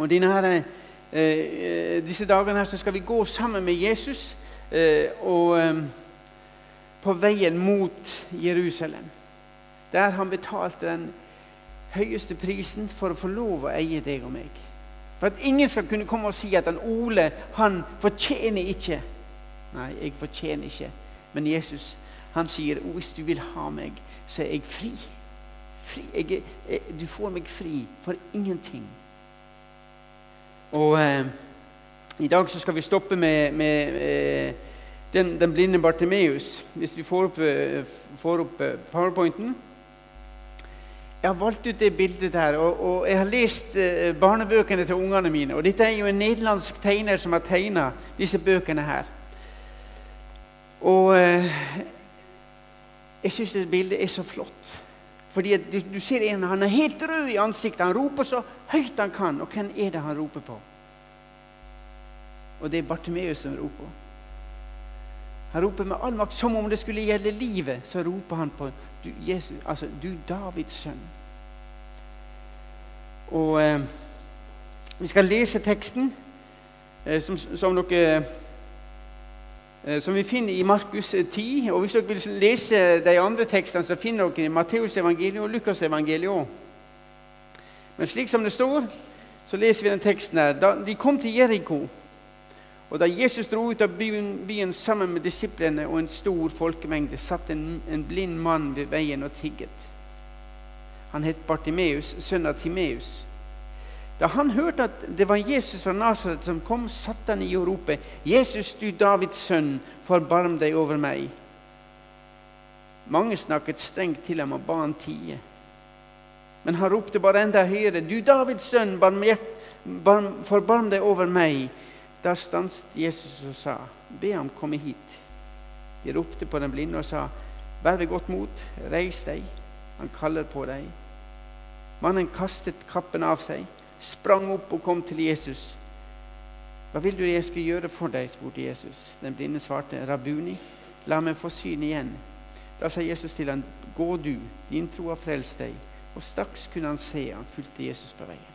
Og her, eh, disse dagene her skal vi gå sammen med Jesus eh, og, eh, på veien mot Jerusalem. Der han betalte den høyeste prisen for å få lov å eie deg og meg. For at ingen skal kunne komme og si at han Ole han fortjener ikke. Nei, jeg fortjener ikke. Men Jesus han sier hvis du vil ha meg, så er jeg fri. fri. Jeg, jeg, du får meg fri for ingenting. Og eh, i dag så skal vi stoppe med, med eh, den, den, blinde Bartimeus. Hvis vi får opp, eh, får opp eh, powerpointen. Jeg har valgt ut det bildet der, og, og jeg har lest eh, barnebøkene til ungene mine. og Dette er jo en nederlandsk tegner som har tegna disse bøkene her. Og eh, jeg syns det bildet er så flott. Fordi du, du, ser en, Han er helt rød i ansiktet. Han roper så høyt han kan. Og hvem er det han roper på? Og det er Bartimeus som roper. Han roper med all makt, som om det skulle gjelde livet. Så roper han på du, Jesus, altså, du Davids sønn. Og eh, Vi skal lese teksten eh, som, som, dere, som vi finner i Markus 10. Og Hvis dere vil lese de andre tekstene, så finner dere i Matteus evangeliet og Lukas evangeliet òg. Men slik som det står, så leser vi den teksten her. Da de kom til Jeriko og Da Jesus dro ut av byen, byen, sammen med disiplene og en stor folkemengde, satt en, en blind mann ved veien og tigget. Han het Bartimeus, sønn av Timeus. Da han hørte at det var Jesus fra Nasaret som kom, satte han i og ropte, 'Jesus, du Davids sønn, forbarm deg over meg.' Mange snakket strengt til ham og ba han tie. Men han ropte bare enda høyere, 'Du Davids sønn, forbarm deg over meg.' Da stanset Jesus og sa, 'Be ham komme hit.' De ropte på den blinde og sa, 'Vær ved godt mot, reis deg, han kaller på deg.' Mannen kastet kappen av seg, sprang opp og kom til Jesus. 'Hva vil du jeg skal gjøre for deg?' spurte Jesus. Den blinde svarte, 'Rabuni, la meg få syn igjen.' Da sa Jesus til ham, 'Gå du, din tro har frelst deg.' Og straks kunne han se. Han fulgte Jesus på veien.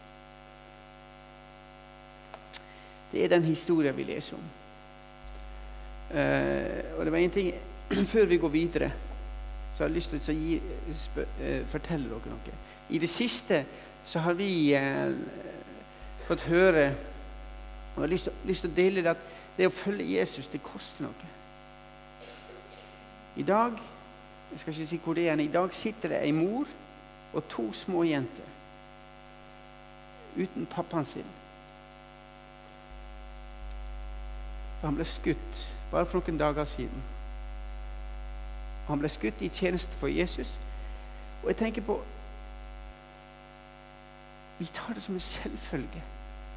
Det er den historien vi leser om. Uh, og det var en ting Før vi går videre, så har jeg lyst til å gi, uh, fortelle dere noe. I det siste så har vi eh, fått høre og har lyst, til å dele det at det å følge Jesus, det koster noe. I dag jeg skal ikke si hvor det er, i dag sitter det ei mor og to små jenter uten pappaen sin. Han ble skutt bare for noen dager siden. Han ble skutt i tjeneste for Jesus. Og jeg tenker på Vi tar det som en selvfølge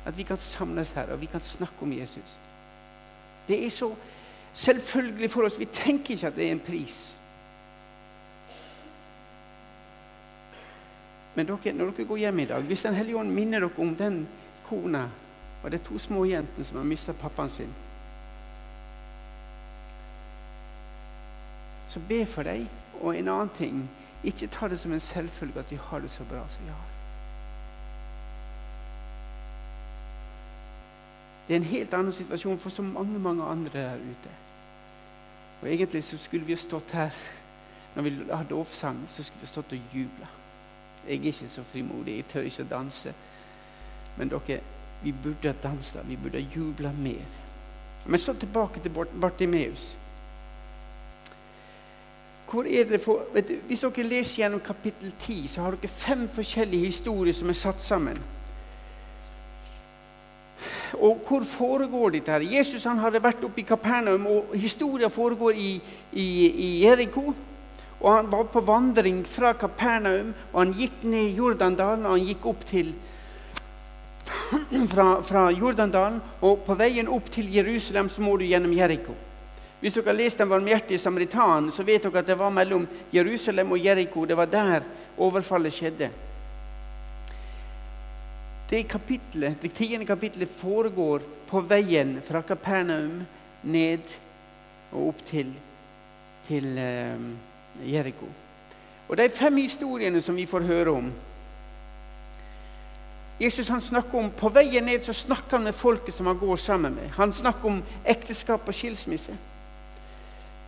at vi kan samles her og vi kan snakke om Jesus. Det er så selvfølgelig for oss. Vi tenker ikke at det er en pris. Men dere, når dere går hjem i dag, hvis Den hellige ånd minner dere om den kona og de to små jentene som har mista pappaen sin Så be for deg. Og en annen ting ikke ta det som en selvfølge at vi har det så bra som vi har. Det er en helt annen situasjon for så mange mange andre der ute. Og Egentlig så skulle vi stått her når vi hadde lovsang, så skulle vi stått og jubla. Jeg er ikke så frimodig, jeg tør ikke å danse. Men dere, vi burde ha dansa, vi burde ha jubla mer. Men så tilbake til Bartimeus. For, du, hvis dere leser gjennom kapittel 10, så har dere fem forskjellige historier som er satt sammen. Og hvor foregår dette? her? Jesus han hadde vært oppe i Kapernaum, og historien foregår i, i, i Eriko. Og Han var på vandring fra Kapernaum, og han gikk ned Jordandalen og han gikk opp til fra, fra Jordandalen. Og på veien opp til Jerusalem så må du gjennom Jeriko. Hvis dere har lest Den barmhjertige samaritan, så vet dere at det var mellom Jerusalem og Jeriko. Det var der overfallet skjedde. Det kapitlet, det tiende kapitlet foregår på veien fra Kapernaum ned og opp til, til uh, Jeriko. Og De fem historiene som vi får høre om, Jesus han snakker om, På veien ned så snakker han med folket som han går sammen med. Han snakker om ekteskap og skilsmisse.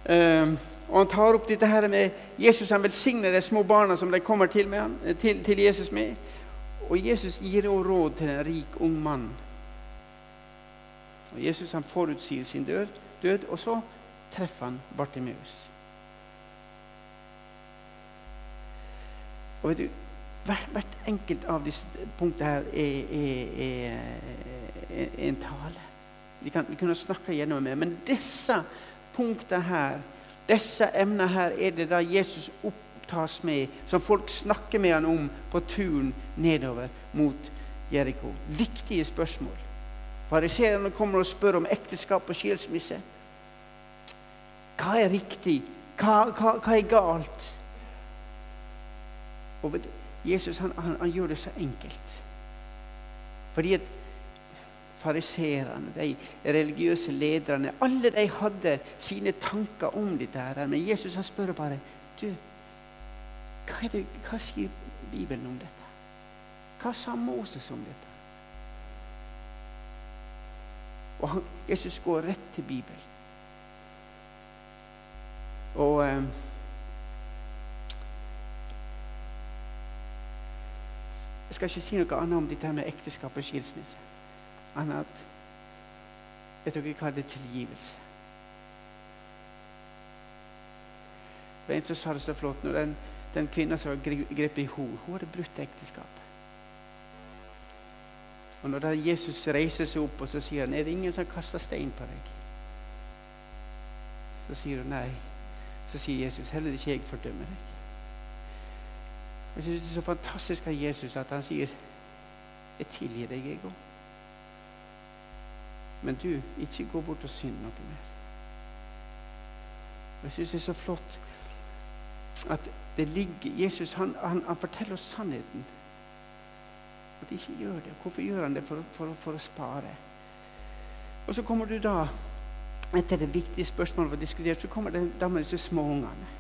Uh, og Han tar opp dette her med Jesus han velsigner de små barna som de kommer til, han, til, til Jesus med. Og Jesus gir også råd til en rik, ung mann. Og Jesus han forutsier sin død, død og så treffer han Bartimeus. Og vet du, hvert, enkelt av disse punktene her er, er, er, er en tale. Vi, kan, vi kunne snakka gjennom det, men disse punktene her, disse emnene her, er det da Jesus opptas med, som folk snakker med han om på turen nedover mot Jeriko. Viktige spørsmål. Fariseerne kommer og spør om ekteskap og skilsmisse. Hva er riktig? Hva, hva, hva er galt? Og Jesus han, han, han, gjør det så enkelt. Fordi at fariserene, de religiøse lederne, alle de hadde sine tanker om dette. her. Men Jesus han spør bare du, hva, det, hva sier Bibelen om dette? Hva sa Moses om dette? Og Jesus går rett til Bibelen. Og eh, Jeg skal ikke si noe annet om dette med ekteskap og skilsmisse. Annet at Vet dere hva det er tilgivelse? Det var En som sa det så flott når den, den kvinna som grep i henne, hun hadde brutt ekteskapet. Og når Jesus reiser seg opp og så sier han, er det ingen som kaster stein på deg, så sier hun nei. Så sier Jesus heller ikke jeg fordømmer deg. Jeg synes Det er så fantastisk av Jesus at han sier 'Jeg tilgir deg, jeg òg'. Men du, ikke gå bort og synd noe mer. Jeg synes det er så flott at det ligger Jesus han, han, han forteller oss sannheten. At de ikke gjør det. Hvorfor gjør han det? For, for, for å spare. Og så kommer du da, etter det viktige spørsmålet var diskutert, så kommer det da med disse småungene.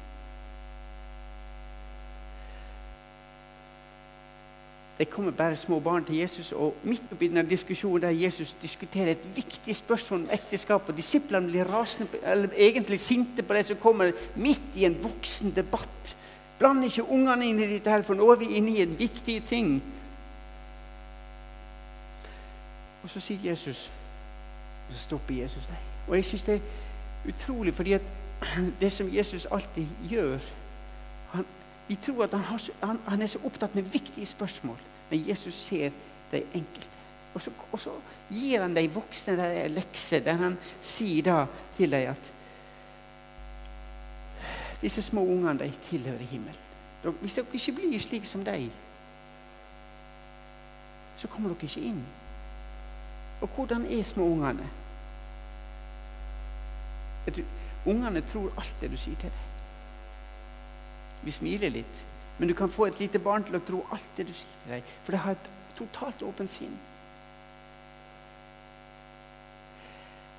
Det kommer bare små barn til Jesus, og midt oppi denne diskusjonen der Jesus diskuterer et viktig spørsmål om ekteskap, og disiplene blir rasende, eller egentlig sinte på det som kommer midt i en voksen debatt. Bland ikke ungene inn i dette, her, for nå er vi inne i en viktig ting. Og så sier Jesus Og så stopper Jesus deg. Og jeg syns det er utrolig, fordi at det som Jesus alltid gjør han, Vi tror at han, har, han, han er så opptatt med viktige spørsmål. Men Jesus ser de enkelte. Og så, og så gir han de voksne der lekser, der han sier da til dem at disse små ungene de tilhører himmelen. Hvis dere ikke blir slik som dem, så kommer dere ikke inn. Og hvordan er små ungene? Ungene tror alt det du sier til dem. Vi smiler litt. Men du kan få et lite barn til å tro alt det du sier til deg, for det har et totalt åpent sinn.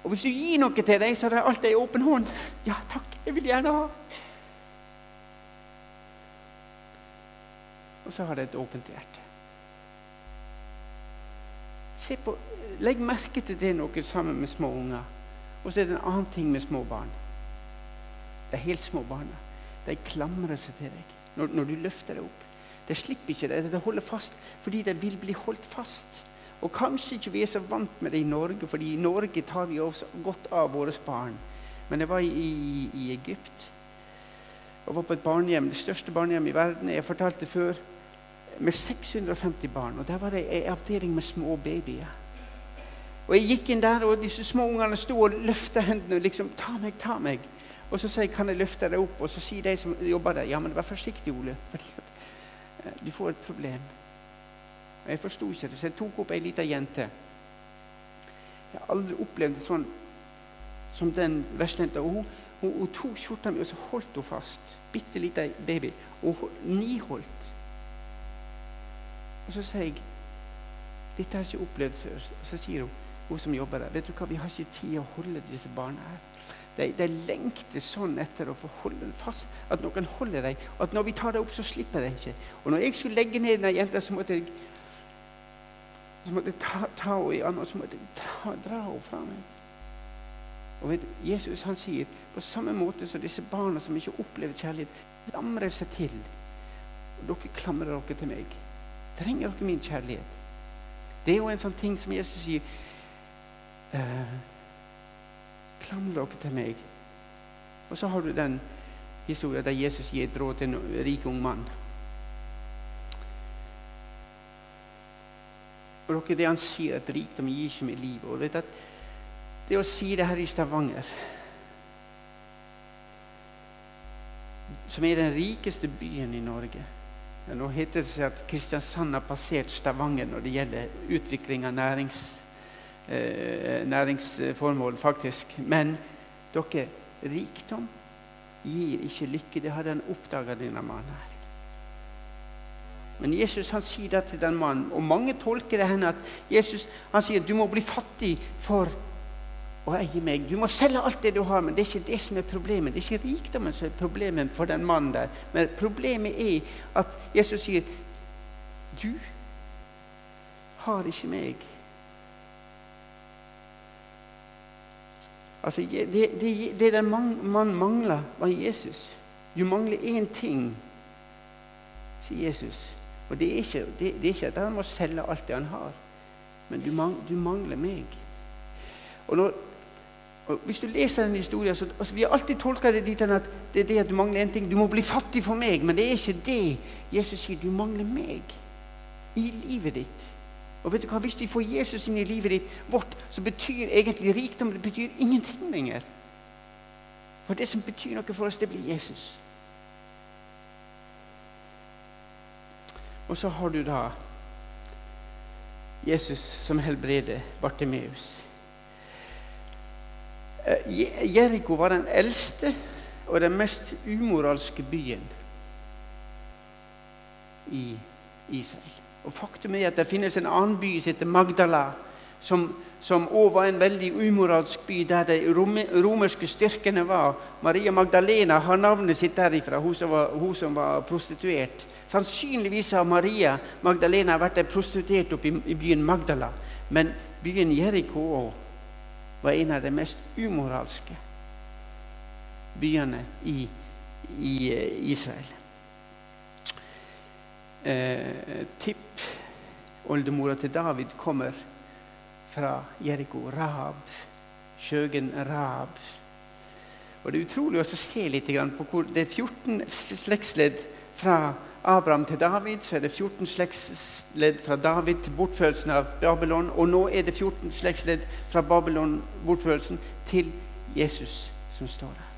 Og hvis du gir noe til deg, så har de alltid ei åpen hånd. Ja, takk, jeg vil gjerne ha. Og så har de et åpent hjerte. På, Legg merke til det noe sammen med små unger. Og så er det en annen ting med små barn. De helt små barna. De klamrer seg til deg når, når du løfter det opp. Det slipper ikke det. Det holder fast fordi det vil bli holdt fast. Og kanskje ikke vi er så vant med det i Norge, fordi i Norge tar vi også godt av våre barn. Men jeg var i, i, i Egypt og var på et barnehjem, det største barnehjemmet i verden. Jeg fortalte før med 650 barn. Og Der var det en avdeling med små babyer. Og Jeg gikk inn der, og disse små ungene sto og løfta hendene. liksom, 'Ta meg, ta meg.' Og så sier jeg 'Kan jeg løfte deg opp?' Og så sier de som jobber der, 'Ja, men vær forsiktig, Ole, fordi at, eh, du får et problem'. Og Jeg forsto ikke det, så jeg tok opp ei lita jente. Jeg har aldri opplevd det sånn som den veslejenta. Hun, hun, hun, tok skjorta mi og så holdt hun fast. Bitte lita baby. Og hun niholdt. Og så sier jeg 'Dette har jeg ikke opplevd før'. Og så sier hun, hun som jobber der, 'Vet du hva, vi har ikke tid å holde disse barna her'. De, de, lengter sånn etter å få holde fast, at noen holder dem. At når vi tar det opp, så slipper de ikke. Og når jeg skulle legge ned den jenta, så måtte jeg Så måtte jeg ta, ta henne i armen og så måtte jeg dra, dra henne fra meg. Og vet, Jesus han sier på samme måte som disse barna som ikke opplever kjærlighet, klamrer seg til. Og dere klamrer dere til meg. Trenger dere min kjærlighet? Det er jo en sånn ting som Jesus sier. Eh, Klam dere til meg. Og så har du den historien der Jesus gir et råd til en rik ung mann. Og dere, det han sier, at rikdom gir ikke meg livet. Og vet at det å si det her i Stavanger Som er den rikeste byen i Norge. Nå heter det seg at Kristiansand har passert Stavanger når det gjelder utvikling av nærings, eh, næringsformål, faktisk. Men dere, rikdom gir ikke lykke. Det hadde han oppdaga, denne mannen her. Men Jesus han sier det til den mannen, og mange tolker det henne at Jesus han sier du må bli fattig for å eie meg. Du må selge alt det du har, men det er ikke det som er problemet. Det er ikke rikdommen som er problemet for den mannen der. Men problemet er at Jesus sier du har ikke meg. Altså, det, det, det den mannen mangler, var Jesus. Du mangler én ting, sier Jesus. Og det er, ikke, det, det er ikke, at han må selge alt det han har, men du, mang, du mangler meg. Og, når, og Hvis du leser den historien, så altså, Vi har alltid tolka det dit at det er det at du mangler en ting. Du må bli fattig for meg. Men det er ikke det. Jesus sier du mangler meg i livet ditt. Og vet du hva? Hvis vi får Jesus inn i livet ditt vårt, så betyr egentlig rikdom det betyr ingenting lenger. For det som betyr noe for oss, det blir Jesus. Og så har du da Jesus som helbreder Bartimeus. Eh, Jeriko var den eldste og den mest umoralske byen i Israel. Og Faktum er at det finnes en annen by som heter Magdala, som, som også var en veldig umoralsk by, der de romerske styrkene var. Maria Magdalena har navnet sitt derifra, hun som var, hun som var prostituert. Sannsynligvis har Maria Magdalena vært prostituert oppe i, byen Magdala. Men byen Jeriko var en av de mest umoralske byene i, i eh, Israel. Eh, Tippoldemora til David kommer fra Jeriko. Rahab. Skjøgen Rahab. Og Det er utrolig å se litt på hvor det er 14 slektsledd fra Abraham til David, så er det 14 slektsledd fra David til bortførelsen av Babylon. Og nå er det 14 slektsledd fra Babylon-bortførelsen til Jesus som står der.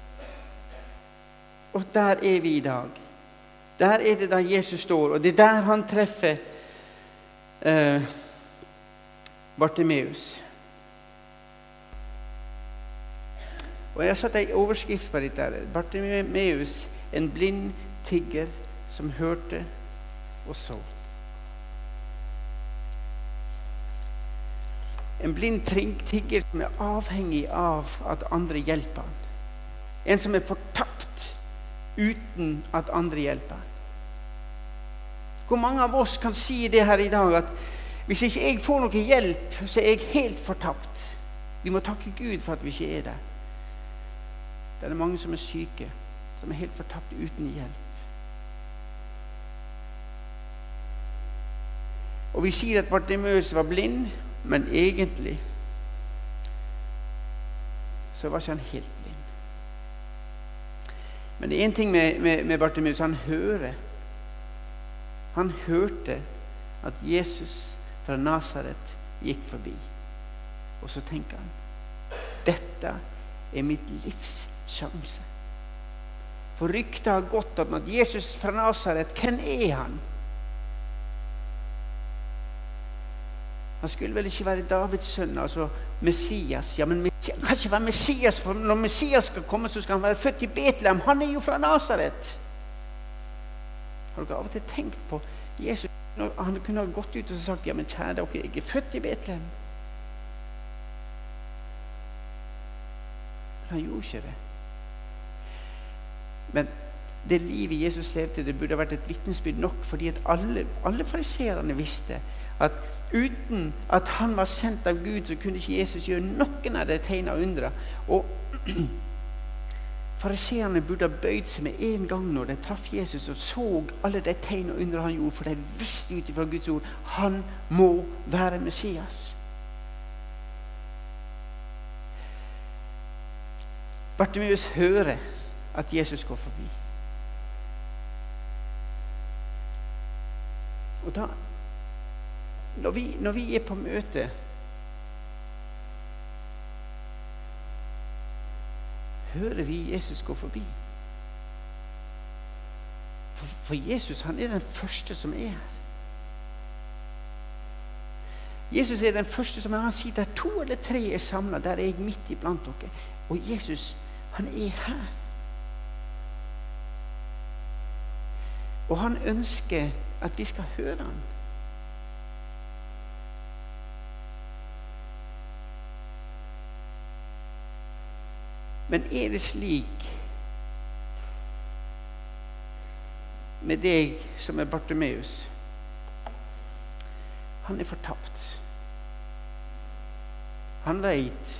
Og der er vi i dag. Der er det da Jesus står, og det er der han treffer eh, Bartimeus. Og Jeg har satt ei overskrift på dette. Bartimeus, en blind tigger som hørte og så. En blind tigger som er avhengig av at andre hjelper ham. En som er fortapt uten at andre hjelper. Hvor mange av oss kan si det her i dag at hvis ikke jeg får noe hjelp, så er jeg helt fortapt? Vi må takke Gud for at vi ikke er det. Det er mange som er syke, som er helt fortapt uten hjelp. Og vi sier at Bartimeus var blind, men egentlig så var ikke han helt blind. Men det er én ting med, med, med Bartimeus. Han hører. Han hørte at Jesus fra Nasaret gikk forbi. Og så tenker han dette er mitt livs sjanse. For ryktet har gått om at Jesus fra Nasaret, hvem er han? Han skulle vel ikke være Davids sønn, altså Messias. Ja, men Messias, Han kan ikke være Messias, for når Messias skal komme, så skal han være født i Betlehem. Han er jo fra Nasaret. Har dere av og til tenkt på Jesus? Han kunne ha gått ut og sagt ja, men kjære dere, jeg er født i Betlehem. Men han gjorde ikke det. Men det livet Jesus levde, det burde vært et vitnesbyrd nok, fordi at alle, alle fariserene visste at uten at han var sendt av Gud, så kunne ikke Jesus gjøre noen av de tegnene og undra. Og Fariseerne burde ha bøyd seg med en gang når de traff Jesus og så alle de tegnene og undre han gjorde, for de visste ut ifra Guds ord han må være Messias. Bartimeus hører at Jesus går forbi. Og da, når vi, når vi er på møte hører vi Jesus gå forbi. For, for, Jesus han er den første som er her. Jesus er den første som er, han sier der to eller tre er samla, der er jeg midt iblant dere. Og Jesus, han er her. Og han ønsker at vi skal høre ham. Men er det slik med deg som er Bartimeus? Han er fortapt. Han veit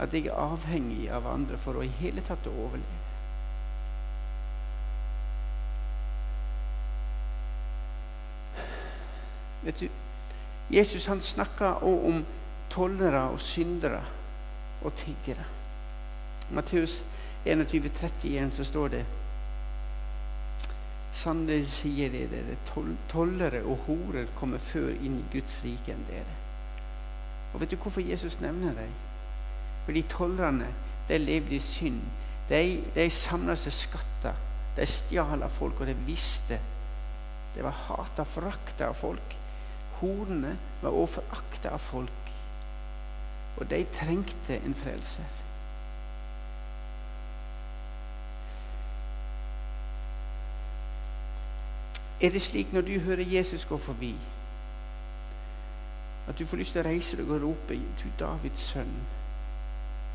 at jeg er avhengig av andre for å i hele tatt å overleve. Vet du, Jesus han snakka òg om tollere og syndere og tiggere. Matteus 21, 31 så står det Sannelig sier det dere, tollere og horer kommer før inn i Guds rike enn dere. Og Vet du hvorfor Jesus nevner dem? Fordi tollerne de levde i synd. De, de samla seg skatter. De stjal av folk, og de visste. De var hata og forakta av folk. Horene var også forakta av folk. Og de trengte en frelser. Er det slik når du hører Jesus gå forbi, at du får lyst til å reise deg og rope Du Davids sønn,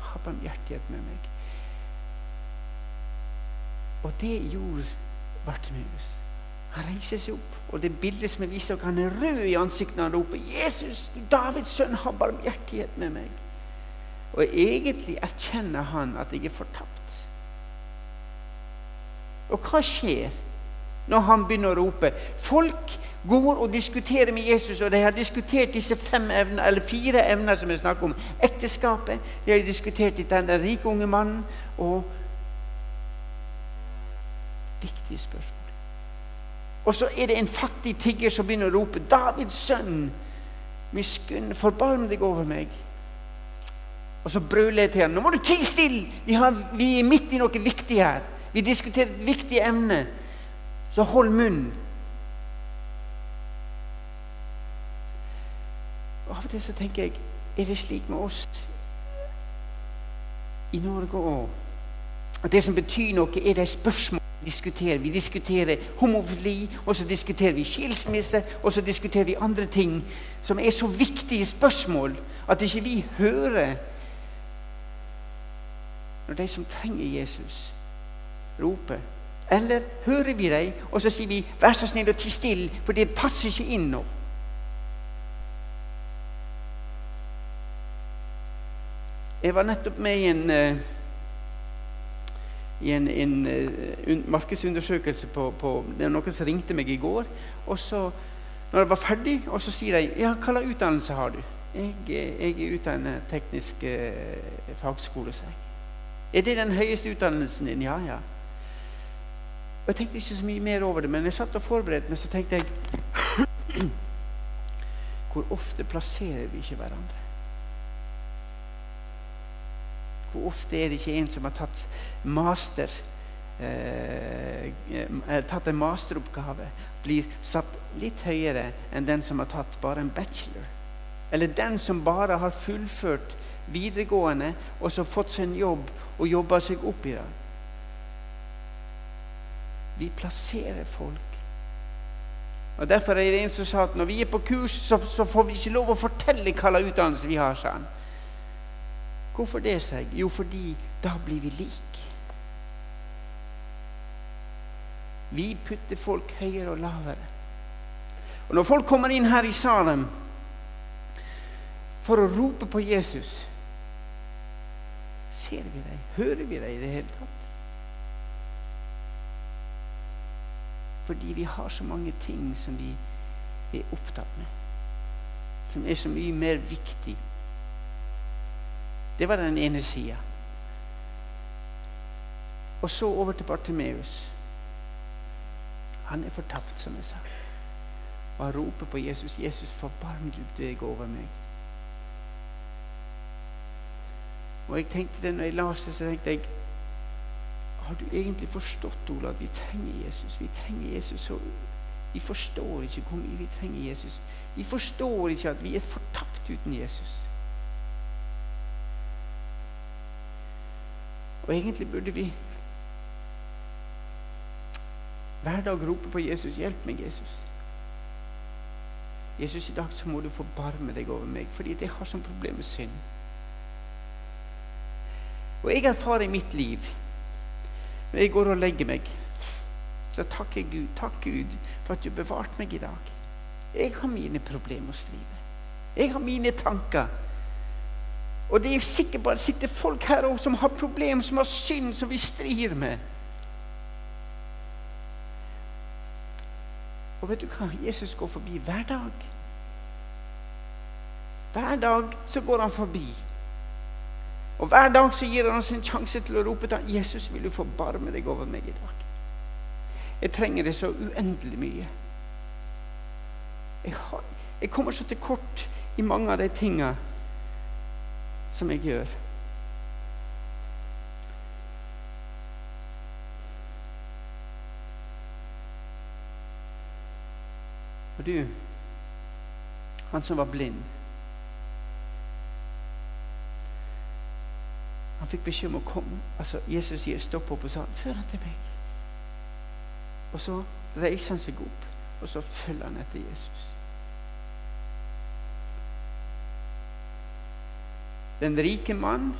ha barmhjertighet med meg. Og det gjorde Bartimeus. Han reiser seg opp, og det bildet som er vist dere, han er rød i ansiktet når han roper 'Jesus, du Davids sønn, ha barmhjertighet med meg'. Og egentlig erkjenner han at jeg er fortapt. Og hva skjer? Når han begynner å rope. Folk går og diskuterer med Jesus, og de har diskutert disse fem evner, eller fire evner som vi snakker om. Ekteskapet, de har diskutert den rike unge mannen, og Viktige spørsmål. Og så er det en fattig tigger som begynner å rope 'Davids sønn, miskunn, forbarm deg over meg'. Og så brøler jeg til ham 'Nå må du tie stille! Vi, vi, er midt i noe viktig her. Vi diskuterer et viktig emne.' Så hold munnen. Av og til så tenker jeg er det slik med oss i Norge òg at det som betyr noe, er de spørsmål vi diskuterer. Vi diskuterer homofili, og så diskuterer vi skilsmisse, og så diskuterer vi andre ting som er så viktige spørsmål at ikke vi hører når de som trenger Jesus, roper eller hører vi dem, og så sier vi 'vær så snill og ti stille', for det passer ikke inn nå? Jeg var nettopp med i en, uh, i en, en en markedsundersøkelse på, på, Det var noen som ringte meg i går. og så, når jeg var ferdig, og så sier de 'ja, hva slags utdannelse har du?' Jeg, jeg er utdannet teknisk eh, fagskole, sier jeg. Er det den høyeste utdannelsen din? Ja, ja. Og Jeg tenkte ikke så mye mer over det, men jeg satt og forberedte meg, så tenkte jeg Hvor ofte plasserer vi ikke hverandre? Hvor ofte er det ikke en som har tatt master eh, eh, tatt en masteroppgave, blir satt litt høyere enn den som har tatt bare en bachelor? Eller den som bare har fullført videregående og så fått seg en jobb og jobba seg opp i det? Vi plasserer folk. Og Derfor er det en som sa at når vi er på kurs, så, så får vi ikke lov å fortelle hva slags utdannelse vi har. han. Hvorfor det, sa jeg? Jo, fordi da blir vi lik. Vi putter folk høyere og lavere. Og Når folk kommer inn her i Salem, for å rope på Jesus. Ser vi dem? Hører vi dem i det hele tatt? Fordi vi har så mange ting som vi er opptatt med. Som er så mye mer viktig. Det var den ene sida. Og så over til Bartimeus. Han er fortapt, som jeg sa. Og han roper på Jesus. 'Jesus, forbarm du deg over meg.' Og jeg tenkte det når jeg leste så tenkte jeg Har du egentlig forstått, Ola, at vi trenger Jesus? Vi trenger Jesus så Vi forstår ikke hvor mye vi trenger Jesus. Vi forstår ikke at vi er fortapt uten Jesus. Og egentlig burde vi hver dag rope på Jesus. Hjelp meg, Jesus. Jesus, i dag så må du forbarme deg over meg, fordi jeg har sånn problem med synd. Og jeg erfarer i mitt liv jeg går og legger meg, så takker Gud. Takk, Gud, for at du bevarte meg i dag. Jeg har mine problemer å strive. Jeg har mine tanker. Og det er jeg sikker på at sitter folk her òg som har problemer, som har synd, som vi strir med. Og vet du hva? Jesus går forbi hver dag. Hver dag så går han forbi. Og Hver dag så gir han oss en sjanse til å rope til ham, 'Jesus, vil du forbarme deg over meg i dag?' Jeg trenger det så uendelig mye. Jeg, har, jeg kommer så til kort i mange av de tinga som jeg gjør. Og du, han som var blind Han fikk beskjed om å komme. Altså, Jesus sier stopp opp og sa 'følg han til meg'. Og så reiser han seg opp, og så følger han etter Jesus. Den rike mann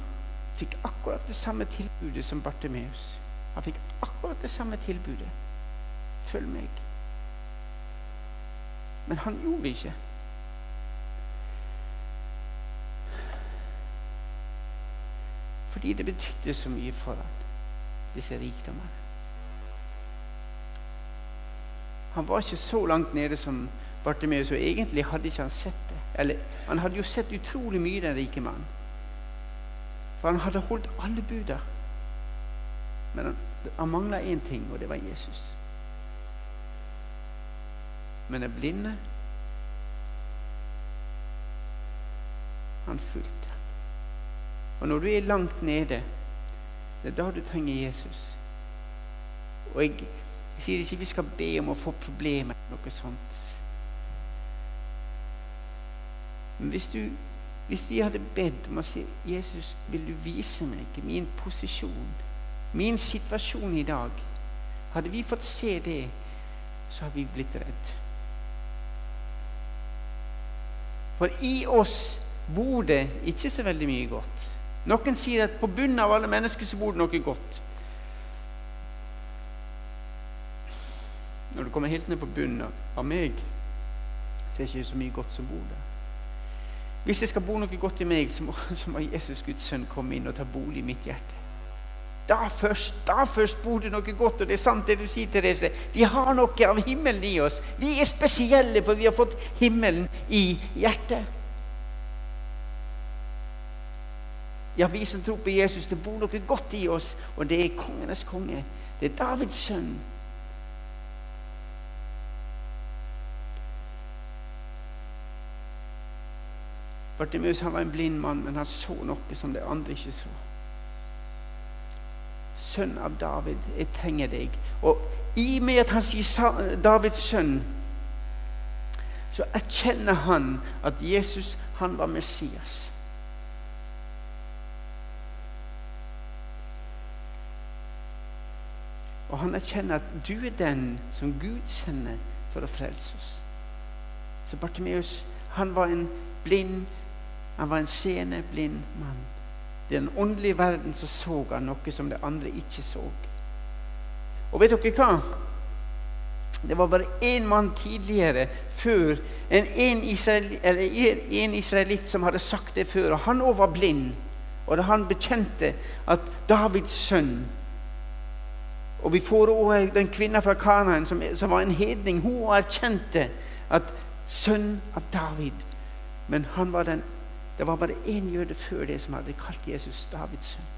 fikk akkurat det samme tilbudet som Bartimeus. Han fikk akkurat det samme tilbudet. Følg meg. Men han gjorde det ikke. Fordi det betydde så mye for ham, disse rikdommene. Han var ikke så langt nede som Bartimeus, og egentlig hadde ikke han sett det. Eller, han hadde jo sett utrolig mye, den rike mannen. For han hadde holdt alle buda. Men han, han mangla én ting, og det var Jesus. Men den blinde Han fulgte. Og når du er langt nede, det er da du trenger Jesus. Og jeg, jeg sier ikke vi skal be om å få problemer eller noe sånt. Men hvis, du, hvis de hadde bedt om å si 'Jesus, vil du vise meg min posisjon, min situasjon i dag' Hadde vi fått se det, så hadde vi blitt redd. For i oss bor det ikke så veldig mye godt. Noen sier at på bunnen av alle mennesker så bor det noe godt. Når du kommer helt ned på bunnen av meg, så er det ikke så mye godt som bor der. Hvis det skal bo noe godt i meg, så må, så må Jesus Guds sønn komme inn og ta bolig i mitt hjerte. Da først, da først bor det noe godt, og det er sant det du sier, Therese. Vi har noe av himmelen i oss. Vi er spesielle, for vi har fått himmelen i hjertet. Ja, vi som tror på Jesus, det bor noe godt i oss, og det er kongenes konge. Det er Davids sønn. Bartimeus han var en blind mann, men han så noe som de andre ikke så. Sønn av David, jeg trenger deg. Og i og med at han sier Davids sønn, så erkjenner han at Jesus han var Messias. Og han erkjenner at du er den som Gud sender for å frelse oss. Så Bartimeus han var en blind, han var en seende, blind mann. I den åndelige verden så, så han noe som de andre ikke så. Og vet dere hva? Det var bare én mann tidligere før, en, en, israel, en israelitt som hadde sagt det før. og Han òg var blind. Og da han bekjente at Davids sønn Og vi får òg den kvinna fra Kanaan som, som, var en hedning. Hun erkjente at sønn av David. Men han var den, det var bare én jøde før det som hadde kalt Jesus Davids sønn.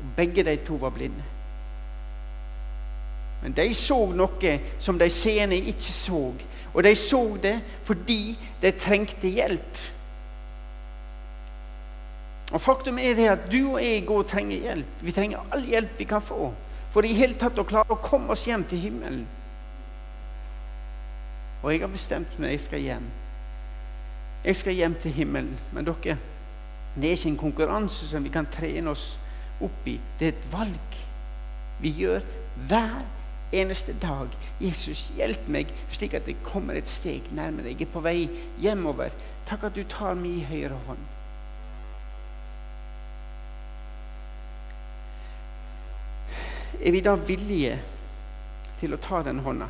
Og Begge de to var blinde. Men de så noe som de seende ikke så. Og de så det fordi de trengte hjelp. Og Faktum er det at du og jeg går og trenger hjelp. Vi trenger all hjelp vi kan få for i hele tatt å klare å komme oss hjem til himmelen. Og jeg har bestemt meg jeg skal hjem. Jeg skal hjem til himmelen. Men dere, det er ikke en konkurranse som vi kan trene oss opp i. Det er et valg vi gjør hver eneste dag. Jesus, hjelp meg slik at jeg kommer et steg nærmere. Jeg er på vei hjemover. Takk at du tar min høyre hånd. Er vi da villige til å ta den hånda?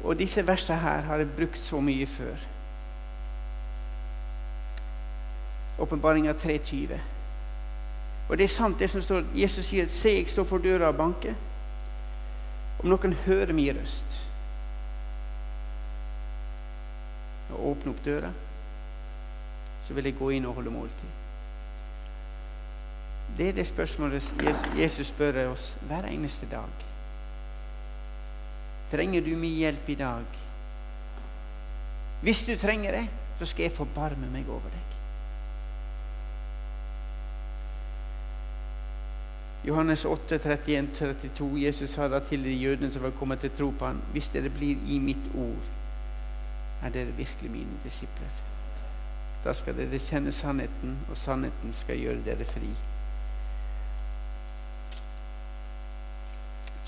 Og disse versene her har jeg brukt så mye før. Åpenbaringa 3.20. Og det er sant, det som står Jesus sier, 'Se, jeg står for døra og banker.' Om noen hører min røst og åpner opp døra, så vil jeg gå inn og holde måltid. Det er det spørsmålet Jesus spør oss hver eneste dag. Trenger du min hjelp i dag? Hvis du trenger det, så skal jeg forbarme meg over deg. Johannes 8, 31, 32. Jesus sa da til de jødene som var kommet til tro på ham, hvis dere blir i mitt ord, er dere virkelig mine disipler. Da skal dere kjenne sannheten, og sannheten skal gjøre dere fri.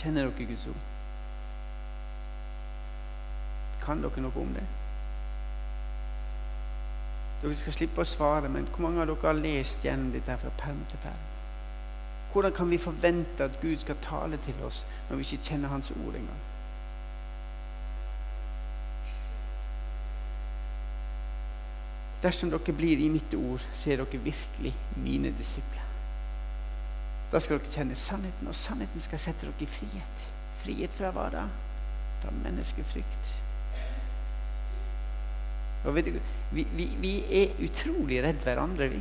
Kjenner dere Guds ord? Kan dere noe om det? Dere skal slippe å svare, men hvor mange av dere har lest gjennom dette fra perm til perm? Hvordan kan vi forvente at Gud skal tale til oss når vi ikke kjenner Hans ord engang? Dersom dere blir i mitt ord, så er dere virkelig mine disipler. Da skal dere kjenne sannheten, og sannheten skal sette dere i frihet. Frihet fra hva da? Fra menneskefrykt. Og vet du, vi, vi, vi er utrolig redd hverandre, vi.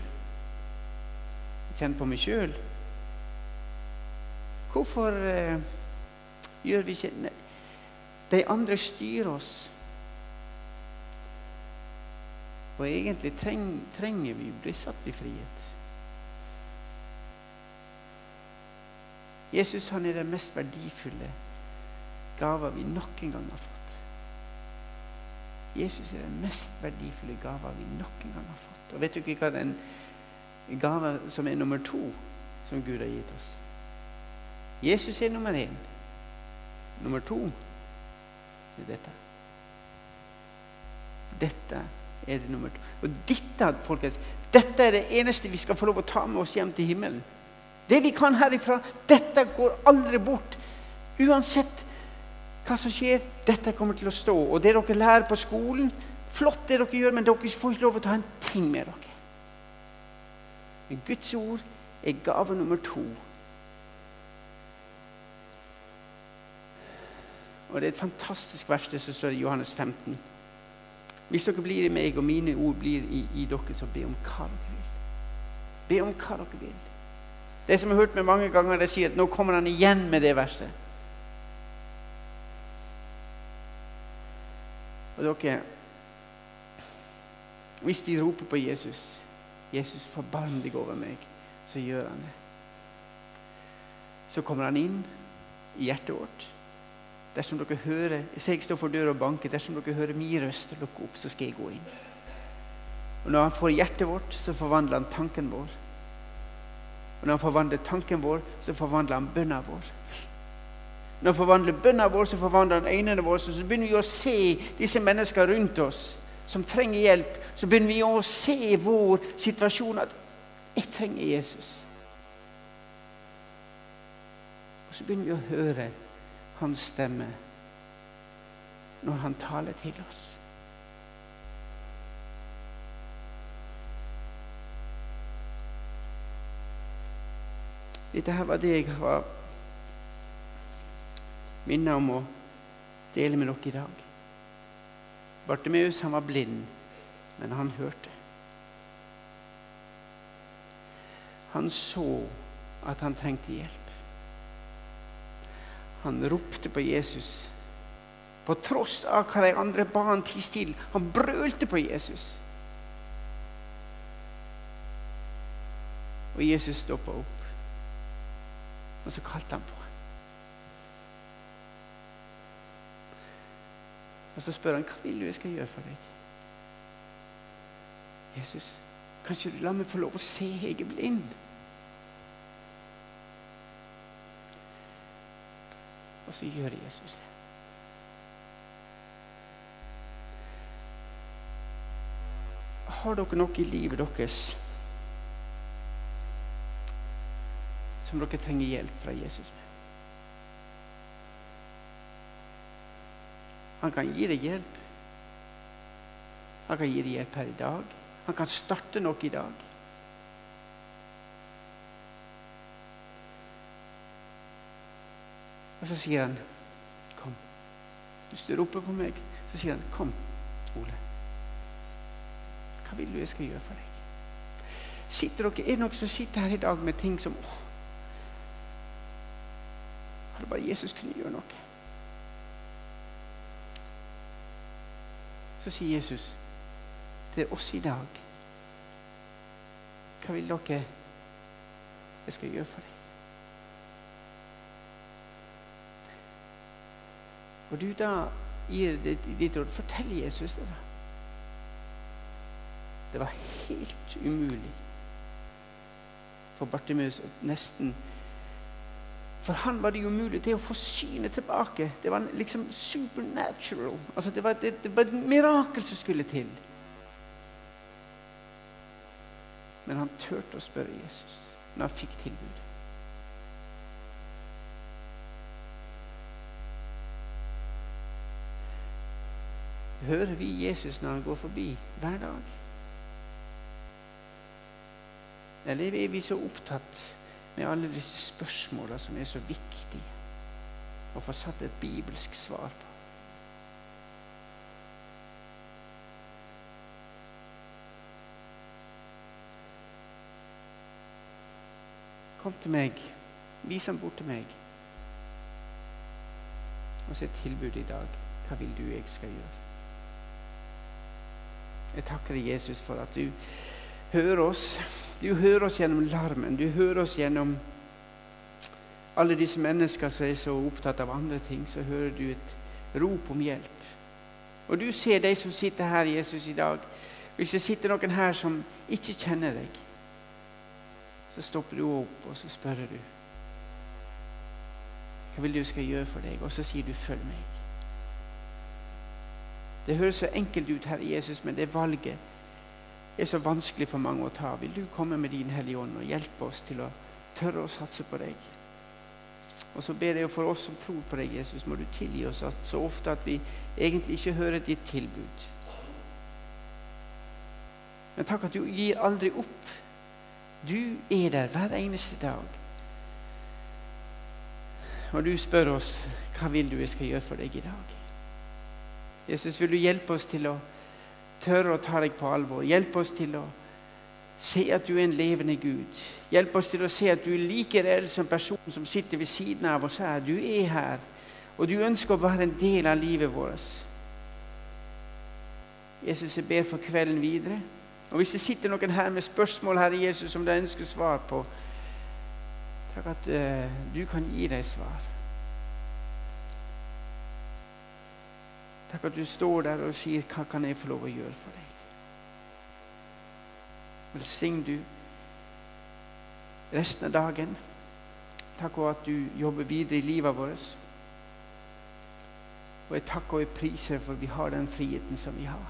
Jeg kjenner på meg sjøl. Hvorfor eh, gjør vi ikke ne? De andre styrer oss. Og egentlig treng, trenger vi å bli satt i frihet. Jesus han er den mest verdifulle gava vi nok en gang har fått. Jesus er den mest verdifulle gava vi nok en gang har fått. Og vet du ikke hva den gava som er nummer to, som Gud har gitt oss? Jesus er nummer én. Nummer to er dette. Dette er det nummer to. Og dette, folkens, dette er det eneste vi skal få lov å ta med oss hjem til himmelen. Det vi kan herifra, dette går aldri bort. Uansett hva som skjer, dette kommer til å stå. Og det dere lærer på skolen, flott det dere gjør, men dere får ikke lov å ta en ting med dere. Men Guds ord er gave nummer to. Og Det er et fantastisk vers det som står i Johannes 15. Hvis dere blir i meg, og mine ord blir i, i dere, så be om hva dere vil. Be om hva dere vil. Det som jeg har hørt meg mange ganger, det sier at nå kommer han igjen med det verset. Og dere Hvis de roper på Jesus 'Jesus, forbarm deg over meg', så gjør han det. Så kommer han inn i hjertet vårt. Dersom dere hører jeg står for døra og banker, dersom dere hører min røst lukk opp, så skal jeg gå inn. Og Når han får hjertet vårt, så forvandler han tanken vår. Og Når han forvandler tanken vår, så forvandler han bønna vår. Når han forvandler bønna vår, så forvandler han øynene våre. Så begynner vi å se disse menneskene rundt oss som trenger hjelp. Så begynner vi å se vår situasjon at 'jeg trenger Jesus'. så begynner vi å høre hans stemme når han taler til oss. Dette her var det jeg var minnet om å dele med dere i dag. Bartimeus han var blind, men han hørte. Han så at han trengte hjelp. Han ropte på Jesus på tross av hva de andre ba han tie stille. Han brølte på Jesus. Og Jesus stoppa opp, og så kalte han på. Og så spør han hva vil du jeg skal gjøre for deg. Jesus, kan ikke du la meg få lov å se? Jeg er blind. Og så gjør Jesus det. Har dere noe i livet deres som dere trenger hjelp fra Jesus med? Han kan gi deg hjelp. Han kan gi deg hjelp her i dag. Han kan starte noe i dag. Og så sier han, 'Kom.' Hvis du roper på meg, så sier han, 'Kom, Ole. Hva vil du jeg skal gjøre for deg?' Sitter dere, Er det noen som sitter her i dag med ting som åh, bare Jesus kunne gjøre noe. Så sier Jesus til oss i dag Hva vil dere jeg skal gjøre for deg? Og du da gir ditt råd, fortell Jesus det. da. Det var helt umulig for Bartimeus nesten For han var det jo mulig til å få synet tilbake. Det var liksom supernatural. Altså det, var, det, det var et mirakel som skulle til. Men han turte å spørre Jesus når han fikk tilbudet. Hører vi Jesus når han går forbi hver dag? Eller er vi så opptatt med alle disse spørsmåla som er så viktige å få satt et bibelsk svar på? Kom til meg. Vis ham bort til meg. Og så et tilbud i dag. Hva vil du jeg skal gjøre? Jeg takker Jesus, for at du hører oss. Du hører oss gjennom larmen. Du hører oss gjennom alle disse mennesker som er så opptatt av andre ting. Så hører du et rop om hjelp. Og du ser de som sitter her, Jesus, i dag. Hvis det sitter noen her som ikke kjenner deg, så stopper du opp og så spør du hva vil du skal gjøre for deg, og så sier du 'følg meg'. Det høres så enkelt ut, Herre Jesus, men det valget er så vanskelig for mange å ta. Vil du komme med din Hellige Ånd og hjelpe oss til å tørre å satse på deg? Og så ber jeg for oss som tror på deg, Jesus, må du tilgi oss så ofte at vi egentlig ikke hører ditt tilbud. Men takk at du gir aldri opp. Du er der hver eneste dag. Og du spør oss hva vil du jeg skal gjøre for deg i dag. Jesus, vil du hjelpe oss til å tørre å ta deg på alvor. Hjelp oss til å se at du er en levende Gud. Hjelp oss til å se at du er like reell som personen som sitter ved siden av oss her. Du er her, og du ønsker å være en del av livet vårt. Jesus, jeg ber for kvelden videre. Og Hvis det sitter noen her med spørsmål Herre Jesus, som de ønsker svar på, takk at uh, du kan gi dem svar. Takk at du står der og sier 'Hva kan jeg få lov å gjøre for deg?' Velsign du resten av dagen. Takk for at du jobber videre i livet vårt. Og jeg takker og jeg priser for vi har den friheten som vi har.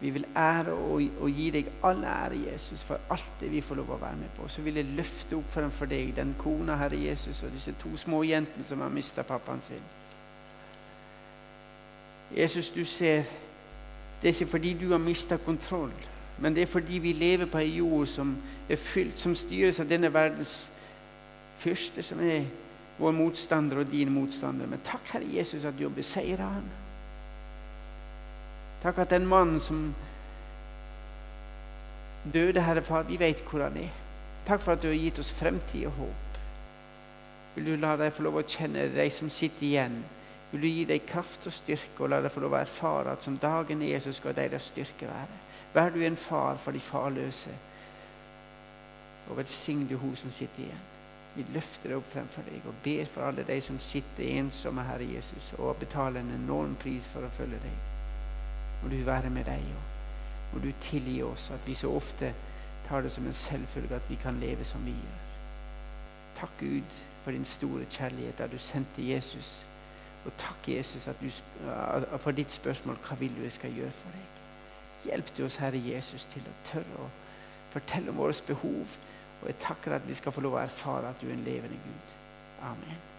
Vi vil ære og, og, gi deg all ære, Jesus, for alt det vi får lov å være med på. Så vil jeg løfte opp fremfor deg den kona, Herre Jesus, og disse to små jentene som har mista pappaen sin. Jesus, du ser Det er ikke fordi du har mista kontroll, men det er fordi vi lever på ei jord som er fylt, som styres av denne verdens fyrste, som er vår motstander og din motstander. Men takk, Herre Jesus, at du har beseira han. Takk at den mannen som døde, Herre Far, vi vet hvor han er. Takk for at du har gitt oss fremtid og håp. Vil du la dem få lov å kjenne deg som sitter igjen? Vil du gi deg kraft og styrke, og la deg få lov å erfare at som dagen er, så skal deres styrke være. Vær du en far for de farløse, og velsign du hun som sitter igjen. Vi løfter det opp fremfor deg og ber for alle de som sitter ensomme, Herre Jesus, og betaler en enorm pris for å følge deg. Må du være med deg, og må du tilgi oss at vi så ofte tar det som en selvfølge at vi kan leve som vi gjør. Takk, Gud, for din store kjærlighet da du sendte Jesus. Og takk, Jesus, du, for ditt spørsmål hva vil du jeg skal gjøre for deg. Hjelp du oss, Herre Jesus, til å tørre å fortelle om våre behov og jeg takker at vi skal få lov å erfare at du er en levende Gud. Amen.